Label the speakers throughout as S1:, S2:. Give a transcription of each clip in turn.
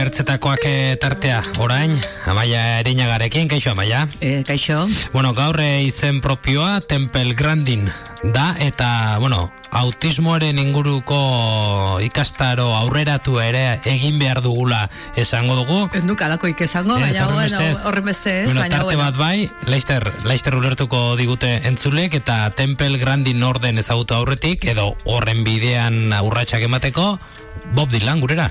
S1: ertzetakoak eh, tartea, orain, amaia erinagarekin, kaixo amaia?
S2: E, kaixo.
S1: Bueno, gaur eh, izen propioa, Temple Grandin da, eta, bueno, autismoaren inguruko ikastaro aurreratu ere egin behar dugula esango dugu.
S2: Enduk alako esango, baina bueno, horren beste ez.
S1: Bueno, tarte bat bai, Leister, Leister ulertuko digute entzulek, eta Temple Grandin orden ezagutu aurretik, edo horren bidean urratsak emateko, Bob Dylan gurera.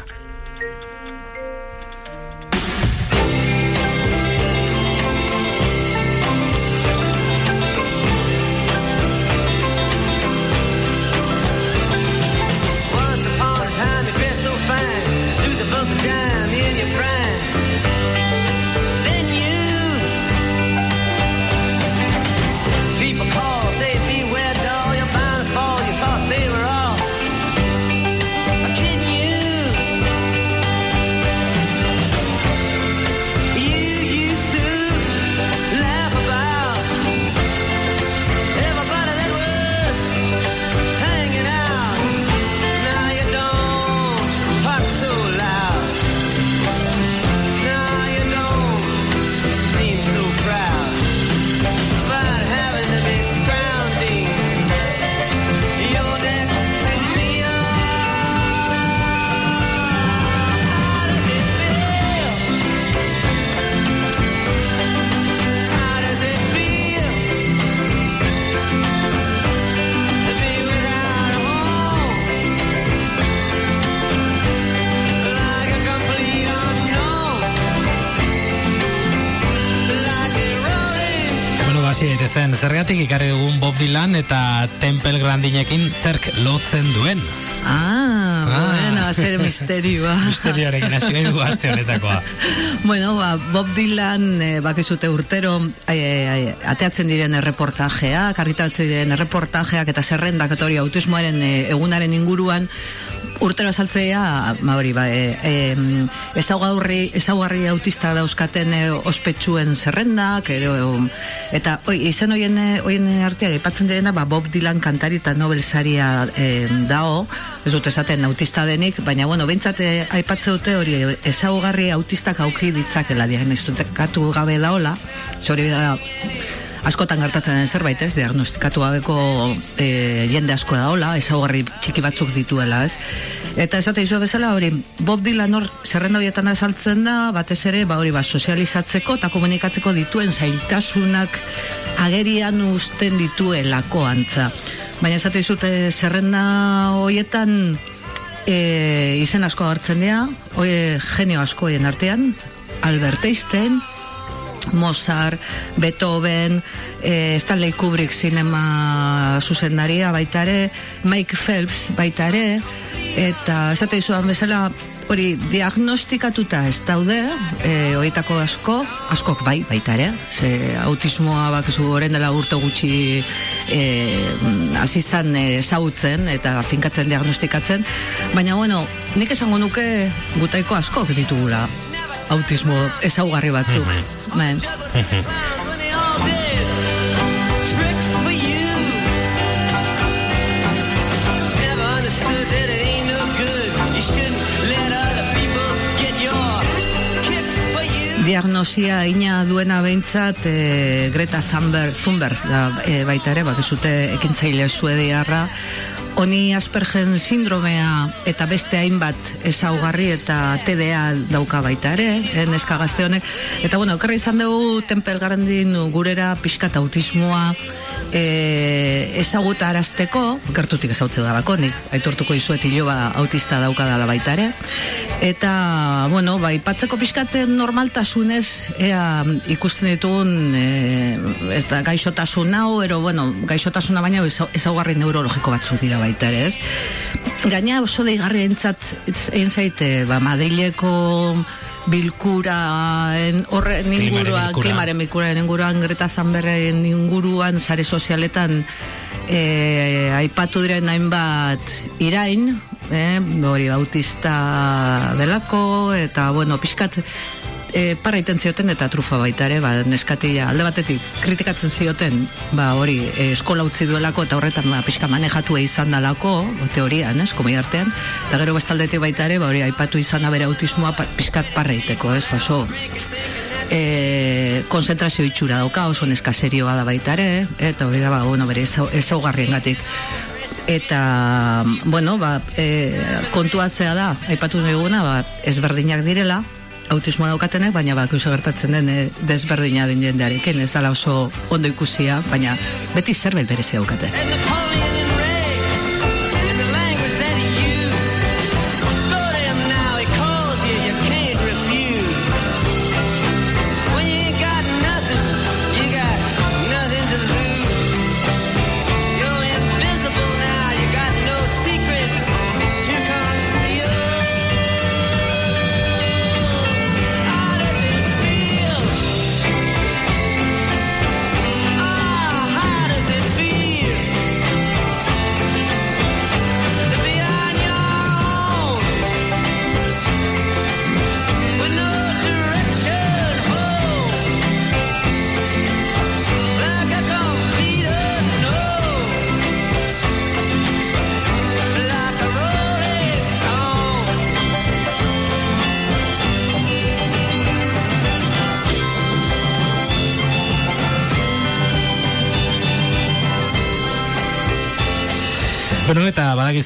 S1: Zergatik ikarri dugun Bob Dylan eta Temple Grandinekin zerk lotzen duen?
S2: Ah, ah. bueno, zer misterioa.
S1: Misterioarekin hasi gai dugu aste honetakoa.
S2: bueno, ba, Bob Dylan, eh, bakizute urtero, eh, ateatzen diren erreportajea, karritatzen diren erreportajeak eta zerrendak etori autismoaren eh, egunaren inguruan, urtero saltzea, ma hori, ba, e, e, ezaugarri, ezaugarri autista dauzkaten e, ospetsuen zerrendak, ero, eta oi, izen hoien, hoien artea, ipatzen direna, ba, Bob Dylan kantari eta Nobel saria e, dao, ez dut esaten autista denik, baina, bueno, bintzate aipatze dute hori, ezaugarri autistak auki ditzakela, diagnostikatu gabe daola, zori da, askotan gertatzen den zerbait, ez, diagnostikatu gabeko e, jende asko da hola, ezaugarri txiki batzuk dituela, ez. Eta esate izo bezala, hori, Bob Dylan hor zerrenda horietan azaltzen da, batez ere, ba hori, ba, sozializatzeko eta komunikatzeko dituen zailtasunak agerian usten dituelako antza. Baina esate izute zerrenda horietan e, izen asko hartzen dira, hori genio askoen artean, Albert Einstein, Mozart, Beethoven, e, Stanley Kubrick sinema zuzendaria baita ere, Mike Phelps baita ere, eta esate izuan bezala, hori diagnostikatuta ez daude, e, horietako asko, askok bai, baita ere, ze autismoa bakizu horren dela urte gutxi e, azizan e, zautzen eta finkatzen diagnostikatzen, baina bueno, nik esango nuke gutaiko askok ditugula autismo ezaugarri batzuk. Mm Diagnosia ina duena behintzat e, Greta Thunberg, Thunberg da, e, baita ere, bakizute ekintzaile suediarra, Oni Aspergen sindromea eta beste hainbat ezaugarri eta TDA dauka baita ere, eh, neska gazte honek. Eta bueno, okerri izan dugu Tempel Garandin gurera pixkat autismoa e, ezaguta arazteko, gertutik ezautze dalako, nik aitortuko izuet ba autista dauka dala baita ere. Eta, bueno, bai, patzeko pixkat normaltasunez, ea ikusten ditugun, e, ez da, gaixotasun hau, ero, bueno, gaixotasuna baina ezaugarri neurologiko batzu dira bai baita ere, ez? Gaina oso deigarri entzat, egin ba, Madrileko bilkura en horre inguruan klimaren bilkura inguruan Greta Thunbergen inguruan sare sozialetan eh aipatu diren hainbat irain eh hori autista delako eta bueno pixkat e, parra iten zioten eta trufa baita ere, ba, neskatia alde batetik kritikatzen zioten, ba, hori, e, eskola utzi duelako eta horretan ba, pixka manejatu izan dalako, teorian, ez, komi artean, eta gero bestaldetik baita ere, ba, hori, aipatu izan bere autismoa pa, pixkat parra iteko, ez, paso, e, konzentrazio itxura dauka, oso neskaserioa da baita ere, eta hori da, ba, bueno, bere ezaugarrien gatik eta bueno, ba, e, kontua zea da, aipatu duguna, ba, ezberdinak direla, autismoa daukatenek, baina bak oso gertatzen den eh, desberdina den jendearekin, ez dala oso ondo ikusia, baina beti zerbait berezi daukate.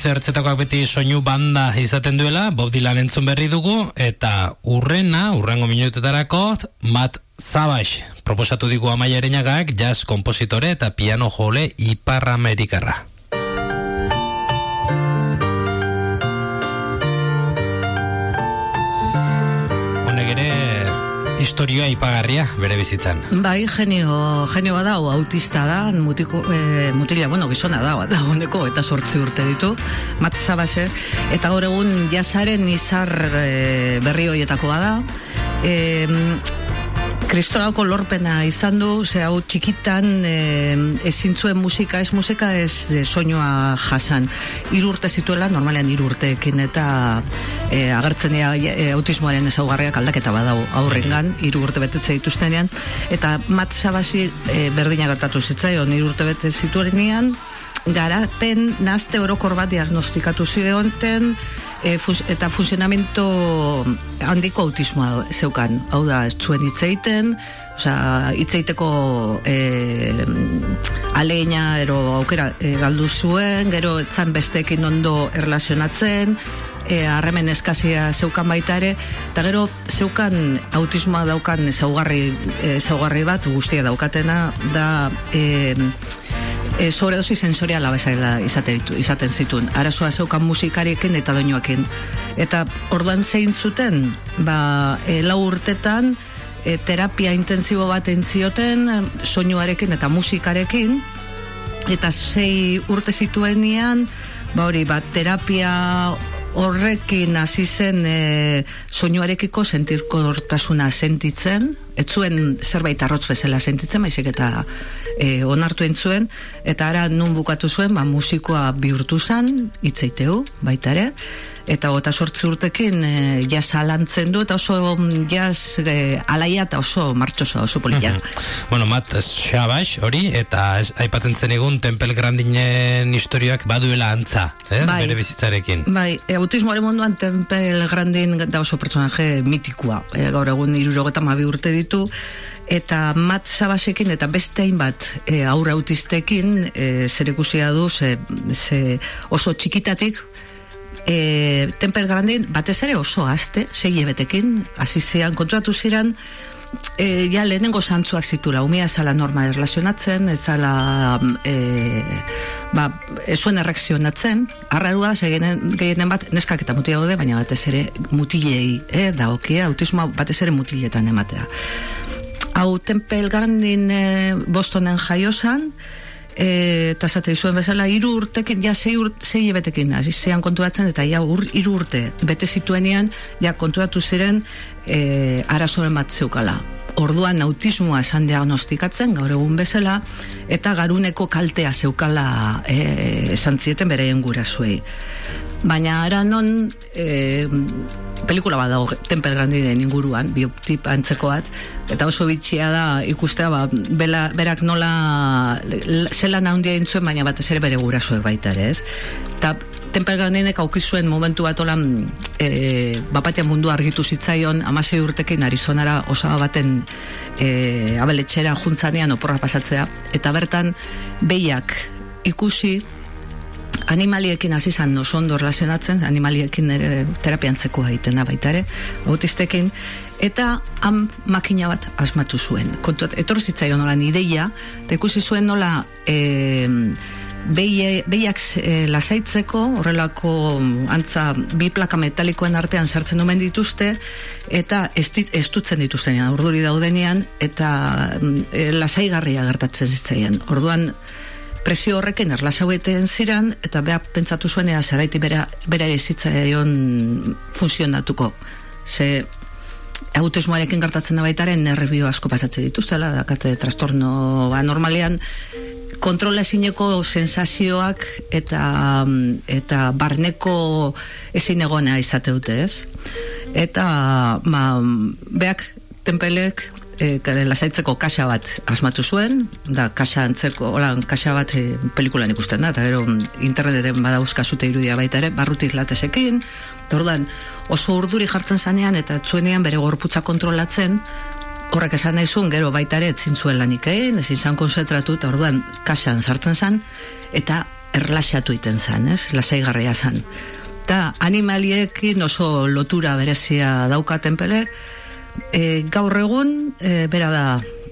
S1: Ertzetakoak beti soinu banda izaten duela, Bob Dylan entzun berri dugu, eta urrena, urrengo minutetarako, Matt Savage, proposatu digu amaia jazz kompositore eta piano jole iparramerikarra. Historioa ipagarria bere bizitzan.
S2: Bai, genio, genio bada, o autista da, mutiko, e, mutila, bueno, gizona da, da, honeko, eta sortzi urte ditu, mat zabase, eta gaur egun jasaren izar e, berri hoietako bada, e, kristorako lorpena izan du, ze hau txikitan e, ezin zuen musika, ez musika, ez e, soinua jasan. Hiru urte zituela, normalean hiru urteekin eta e, agertzen dira e, autismoaren ezaugarriak aldaketa badau aurrengan, hiru urte betetze dituztenean, eta mat sabasi e, berdina gertatu zitzaion, hiru urte bete zituenean, garapen nazte orokor bat diagnostikatu zioenten, e, eta funtzionamento handiko autismoa zeukan. Hau da, ez zuen hitzeiten, osea, hitzeiteko e, aleina ero aukera e, galdu zuen, gero etzan besteekin ondo erlazionatzen, e, harremen eskazia zeukan baita ere, eta gero zeukan autismoa daukan zaugarri, e, zaugarri bat guztia daukatena, da... E, e, sobredosi sensoriala bezala izate ditu, izaten zituen. Arazoa zeukan musikariekin eta doinoekin. Eta orduan zein zuten, ba, e, lau urtetan, e, terapia intensibo bat entzioten, soinuarekin eta musikarekin, eta sei urte zituenian, ba hori, ba, terapia horrekin hasi zen e, soinuarekiko sentirko dortasuna sentitzen, ez zuen zerbait arrotz bezala sentitzen, baizik eta e, onartu entzuen, eta ara nun bukatu zuen, ba, musikoa bihurtu zen, itzeiteu, baita ere, eta gota sortzi urtekin e, jaz alantzen du eta oso mm, jaz e, alaia eta oso martxoso oso politia
S1: Bueno, Mat Shabash hori eta ez, aipatzen zen egun Tempel Grandinen historiak baduela antza eh? bai, bere bizitzarekin.
S2: Bai, e, autismoaren munduan Tempel Grandin da oso personaje mitikoa e, gaur egun irurogeta mabi urte ditu eta mat zabasekin eta beste hainbat e, aurra autistekin e, zer ikusia du ze, ze oso txikitatik e, Tempel Grandin batez ere oso aste, sei ebetekin, azizean kontratu ziren, e, ja lehenengo zantzuak zitura, umia zala norma erlazionatzen, ez zala e, ba, ez zuen errekzionatzen, arrarua ze gehienen bat neskak eta mutia gode, baina batez ere mutilei, e, da okia, autismoa batez ere mutiletan ematea. Hau Tempel Grandin e, Bostonen jaiosan, e, eta zate zuen bezala hiru urtekin, ja sei, ur, sei ebetekin hasi zean kontuatzen eta ja ur, hiru urte bete zituenean ja kontuatu ziren e, arazoren bat zeukala. Orduan autismoa esan diagnostikatzen gaur egun bezala eta garuneko kaltea zeukala e, esan zieten bereien gurasoei. Baina ara non e, pelikula bat dago Temple Grandinen inguruan, biotip antzeko bat, eta oso bitxia da ikustea, ba, bela, berak nola zelan handia intzuen, baina batez ere bere gurasoek baita ere, ez? Eta Temple Grandinek aukizuen momentu bat olan e, bapatean mundu argitu zitzaion amasei urtekin Arizonara osaba baten e, abeletxera juntzanean oporra pasatzea, eta bertan behiak ikusi animaliekin hasi zan oso ondo relacionatzen, animaliekin ere terapiantzeko egiten da baita ere, autistekin, eta han makina bat asmatu zuen. Kontu, etorri zitzaion nola ideia, eta ikusi zuen nola e, behiak e, lasaitzeko, horrelako antza bi plaka metalikoen artean sartzen omen dituzte, eta dutzen dituztenean, urduri daudenean, eta e, lasaigarria gertatzen zitzaien. Orduan, presio horrekin erlasaueten ziran, eta beha pentsatu zuen ea zeraiti bera, bera ezitzaion funtzionatuko. Ze autismoarekin gertatzen da baitaren nervio asko pasatze dituztela, dakate trastorno ba, normalean kontrola ezineko sensazioak eta eta barneko ezin egona izate dute, ez? Eta ba, beak tempelek e, lasaitzeko kaxa bat asmatu zuen, da kaxa antzeko, hola, kaxa bat e, pelikulan ikusten da, eta gero interneten badauzka zute irudia baita ere, barrutik latesekin, eta oso urduri jartzen zanean, eta zuenean bere gorputza kontrolatzen, horrek esan nahi zuen, gero baita ere etzin zuen lanik egin, ezin zan konzentratu, eta orduan kaxan sartzen zan, eta erlaxatu iten zan, ez, lasai garria zan. Eta animaliekin oso lotura berezia daukaten pelek, e, gaur egun e, bera da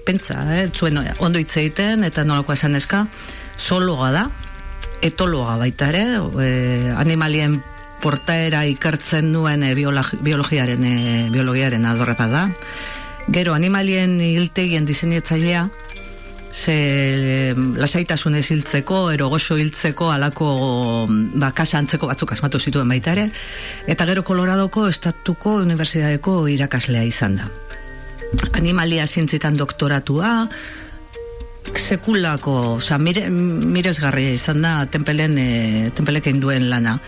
S2: pentsa, eh, zuen ondo hitz egiten eta nolako esan eska zologa da, etologa baita ere, e, animalien portaera ikertzen duen e, biologiaren e, biologiaren adorrepa da. Gero animalien hiltegien diseinatzailea ze lasaitasun ez hiltzeko, erogoso hiltzeko alako ba, kasa antzeko batzuk asmatu zituen baita ere, eta gero Koloradoko estatuko unibertsitateko irakaslea izan da. Animalia zientzitan doktoratua, sekulako, oza, mire, mirezgarria izan da tempelen, e, tempelekin duen lana.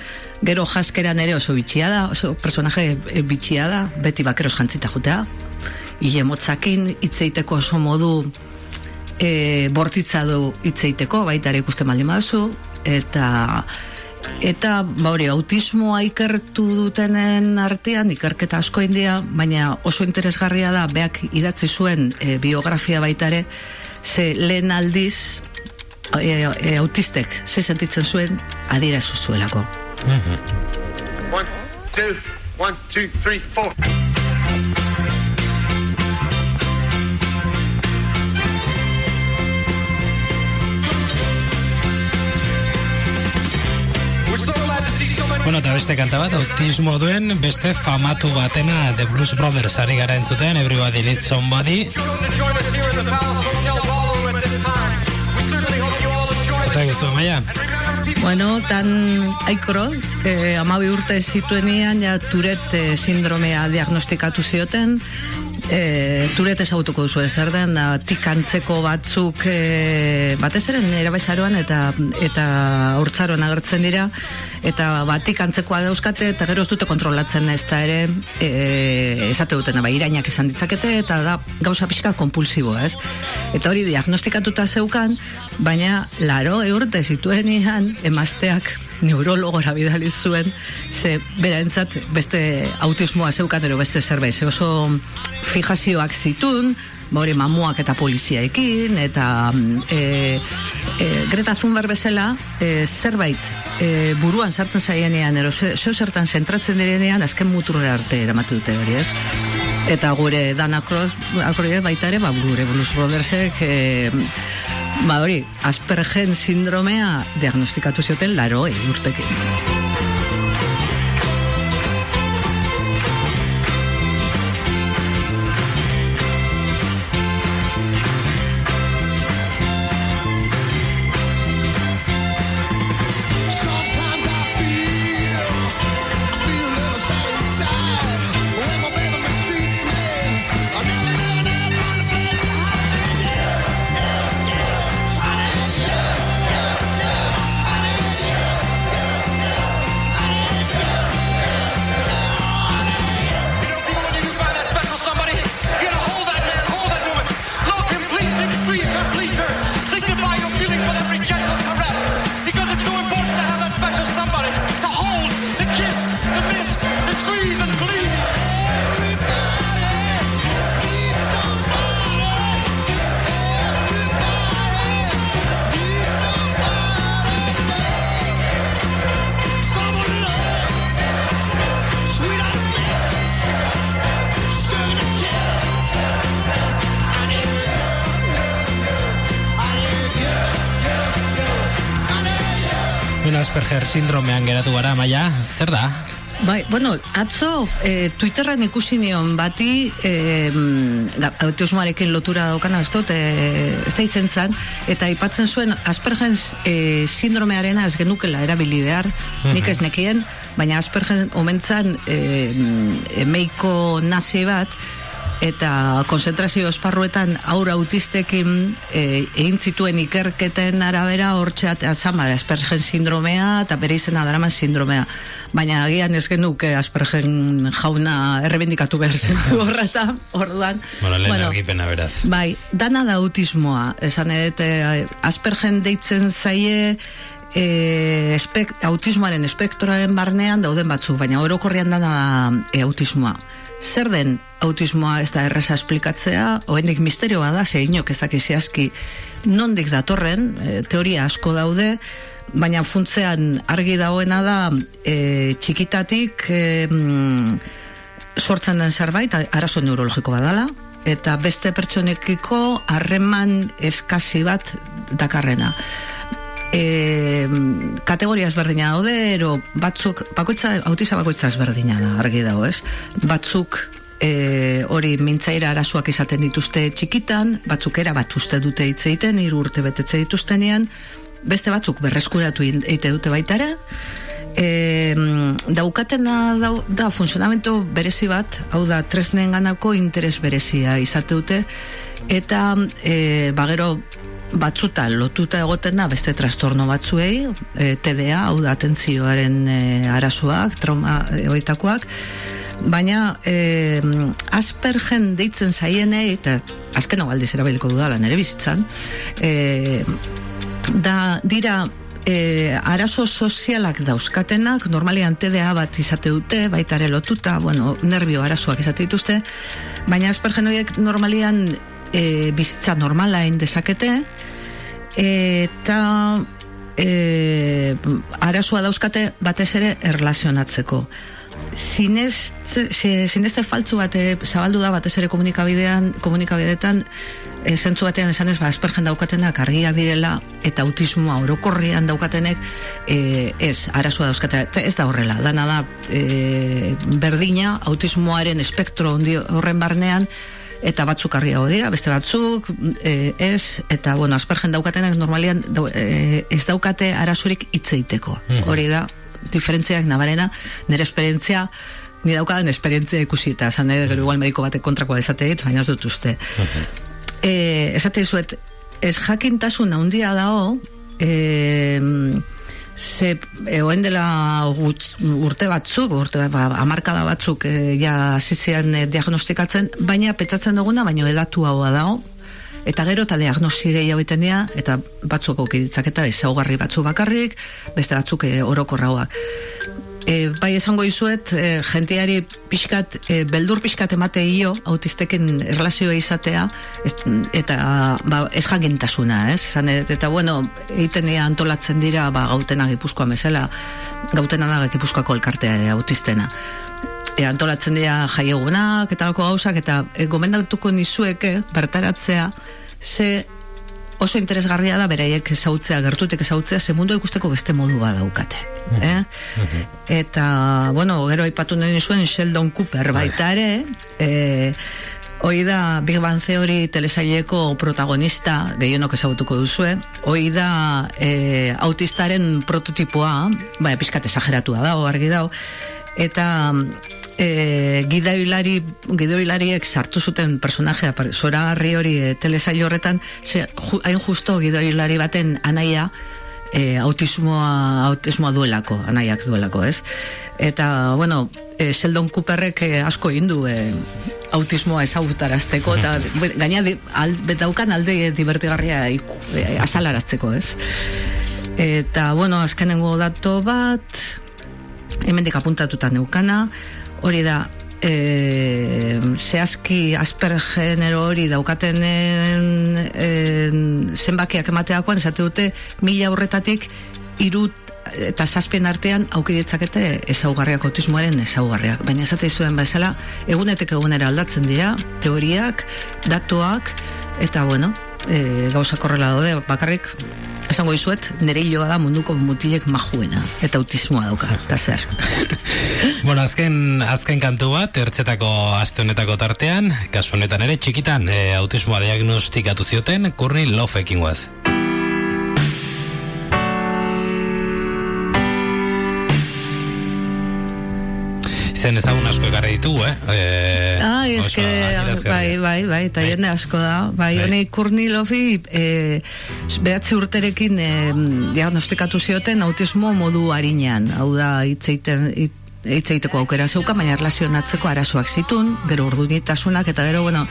S2: Gero jaskeran ere oso bitxia da, oso personaje e, bitxia da, beti bakeros jantzita jutea. Ile motzakin, itzeiteko oso modu e, bortitza du hitzeiteko baita ere ikusten baldin baduzu eta eta ba hori autismoa ikertu dutenen artean ikerketa asko india baina oso interesgarria da beak idatzi zuen e, biografia baita ere ze lehen aldiz e, e, autistek ze sentitzen zuen adira zuzuelako mm -hmm. one, two, one, two, three, four.
S1: Bueno, eta beste kanta bat, autismo duen, beste famatu batena The Blues Brothers ari gara entzuten, Everybody Needs Somebody. Eta guztu, maia?
S2: Bueno, tan aikro, eh, amabi urte zituenian, ja turet eh, sindromea diagnostikatu zioten, e, turet ezagutuko duzu zer den da tikantzeko batzuk e, batez ere erabaizaroan eta eta hortzaroan agertzen dira. Eta batik antzekoa dauzkate eta gero ez dute kontrolatzen ez da ere e, esate duten ba, irainak izan ditzakete eta da gauza pixka kompulsibo ez? Eta hori diagnostikatuta zeukan baina laro eurte zituen emazteak neurologora bidali zuen, ze bera entzat beste autismoa zeukan ero beste zerbait, ze oso fijazioak zitun, bori mamuak eta poliziaekin, eta e, e, Greta Thunberg bezala, e, zerbait e, buruan sartzen zaienean, ero zeo zertan zentratzen direnean, azken muturra arte eramatu dute hori ez. Eta gure Dan Akroz, baita ere, ba, gure Blues Brothersek, e, Ba hori, Aspergen sindromea diagnostikatu zioten laro urtekin.
S1: Sindromean geratu gara, maia, zer da?
S2: Bai, bueno, atzo e, Twitterren ikusi nion bati e, autismoarekin lotura daukana ez dut, e, ez da izen zan, eta ipatzen zuen Aspergen e, sindromearena ez genukela erabili behar, nik ez nekien, baina Aspergen omentzan e, meiko nazi bat, eta konzentrazio esparruetan aur autistekin e, egin zituen ikerketen arabera hortxeat azamara Aspergen sindromea eta bere izena daraman sindromea. Baina agian ez genuke Aspergen jauna errebendikatu behar zentu horreta orduan
S1: bueno, bueno, beraz.
S2: bai, dana da autismoa. Esan edet Aspergen deitzen zaie e, espek, autismoaren espektroaren barnean dauden batzu, baina orokorrian dana e, autismoa zer den autismoa ez da erresa esplikatzea, oendik misterioa da, ze inok ez dakiziazki nondik datorren, e, teoria asko daude, baina funtzean argi dagoena da e, txikitatik e, sortzen den zerbait, arazo neurologiko badala, eta beste pertsonekiko harreman eskasi bat dakarrena e, kategoria ezberdina daude, ero batzuk, bakoitza, autiza bakoitza ezberdina da, argi dago, ez? Batzuk e, hori mintzaira arasuak izaten dituzte txikitan, batzuk era bat uste dute hitz egiten, hiru urte betetze dituztenean, beste batzuk berreskuratu eite dute baitara, e, daukatena da, da funtzionamento berezi bat, hau da, tresnen ganako interes berezia izate dute, eta e, bagero batzuta lotuta egoten da beste trastorno batzuei, e, TDA, hau da atentzioaren e, arazoak, trauma egoitakoak, baina e, aspergen deitzen zaienei, eta azken hau aldiz erabiliko dudala nere bizitzan, e, da dira e, arazo sozialak dauzkatenak, normalian TDA bat izate dute, baita ere lotuta, bueno, nervio arazoak izate dituzte, baina aspergen horiek normalian e, bizitza normala dezakete eta e, arazoa dauzkate batez ere erlazionatzeko. Sineste faltzu bat zabaldu da batez ere komunikabidean komunikabideetan e, zentzu batean esan ez ba, aspergen daukatenak argiak direla eta autismoa orokorrian daukatenek e, ez, arazoa dauzkate. Ez da horrela, dana da e, berdina, autismoaren espektro horren barnean eta batzuk argiago dira, beste batzuk e, ez, eta bueno, aspergen daukatenak normalian e, ez daukate arazurik itzeiteko. Mm Hori da, diferentziak nabarena, nire esperientzia ni daukaden esperientzia ikusi eta esan mm gero igual mediko batek kontrakoa esateit, baina ez dut uste. Mm esate dizuet, ez jakintasun handia dao, eh, ze egoen dela urte batzuk, urte ba, amarkada batzuk e, ja zizian e, diagnostikatzen, baina petzatzen duguna, baina edatu hau dago, eta gero eta diagnosi gehiago dira, eta batzuk aukiditzak eta ezaugarri batzu bakarrik, beste batzuk e, orokorrauak e, bai esango izuet, e, jentiari pixkat, e, beldur pixkat emate io, autisteken erlazioa izatea, eta ba, ez jagintasuna, ez? Zan, eta bueno, egiten antolatzen dira, ba, gautena gipuzkoa mesela, gautena da gipuzkoako elkartea e, autistena. E, antolatzen dira jaiegunak, eta gauzak, eta e, gomendatuko nizueke, bertaratzea, ze oso interesgarria da beraiek ezautzea, gertutek ezautzea, ze mundu ikusteko beste modu daukate. Mhm. Eh? Mhm. Eta, bueno, gero aipatu nahi zuen Sheldon Cooper bai. baita ere, eh, Hoi da Big Bang Theory telesaileko protagonista, gehienok ezagutuko duzue, hoi da e, autistaren prototipoa, baina pizkat esageratua da, argi dau, eta e, gidailari gidailariek sartu zuten personajea zora hori e, telesail horretan ze, hain justo gidailari baten anaia e, autismoa autismoa duelako anaiak duelako ez? Eta bueno e, Sheldon Cooperrek e, asko indu e, autismoa ezagutarazteko eta gaina al, betaukan alde divertigarria e, asalarazteko ez? Eta bueno azkenengo dato bat hemendik apuntatuta neukana hori da e, zehazki asper genero hori daukaten zenbakiak emateakoan esate dute mila horretatik irut eta zazpien artean aukiditzakete ezaugarriak autismoaren ezaugarriak. Baina esate zuen bezala egunetek egunera aldatzen dira teoriak, datuak eta bueno e, gauza korrela daude bakarrik esango izuet, nire hiloa da munduko mutilek majuena, eta autismoa dauka, eta zer.
S1: bueno, azken, azken kantu bat, ertzetako aste honetako tartean, kasu honetan ere, txikitan, e, autismoa diagnostikatu zioten, kurni lofekin guaz. Izen ezagun asko ekarri ditugu, eh?
S2: E, ah, eske, bai, bai, bai, eta bai. jende asko da. Bai, bai. honi kurni lofi, e, behatzi urterekin e, diagnostikatu zioten autismo modu harinean. Hau da, itzeiten, itzeiteko aukera zeuka, baina erlazionatzeko arazoak zitun, gero urdunitasunak, eta gero, bueno,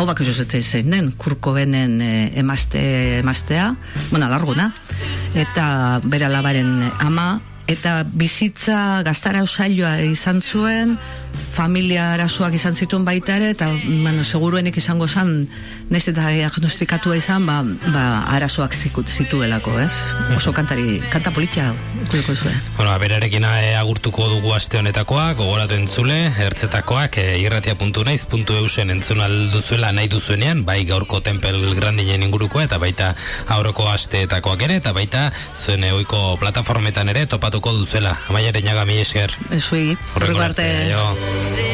S2: hau bak zein den, kurko benen e, emazte, emaztea, bueno, larguna, eta bera labaren ama, eta bizitza gaztara osailoa izan zuen, familia arazoak izan zituen baita ere, eta bueno, seguruenik izango zen, nez eta agnostikatu izan, ba, ba arazoak zikut zituelako, ez? Oso kantari, kanta politia ikuliko zuen.
S1: Bueno, aberarekin eh, agurtuko dugu aste honetakoa, gogoratu entzule, ertzetakoak, e, irratia.naiz.eusen entzun alduzuela nahi duzuenean, bai gaurko tempel grandinen inguruko, eta baita aurroko asteetakoak ere, eta baita zuen oiko plataformetan ere topatuko duzuela. Amaiaren jaga mi esker.
S2: Ezui, horreko arte.
S3: It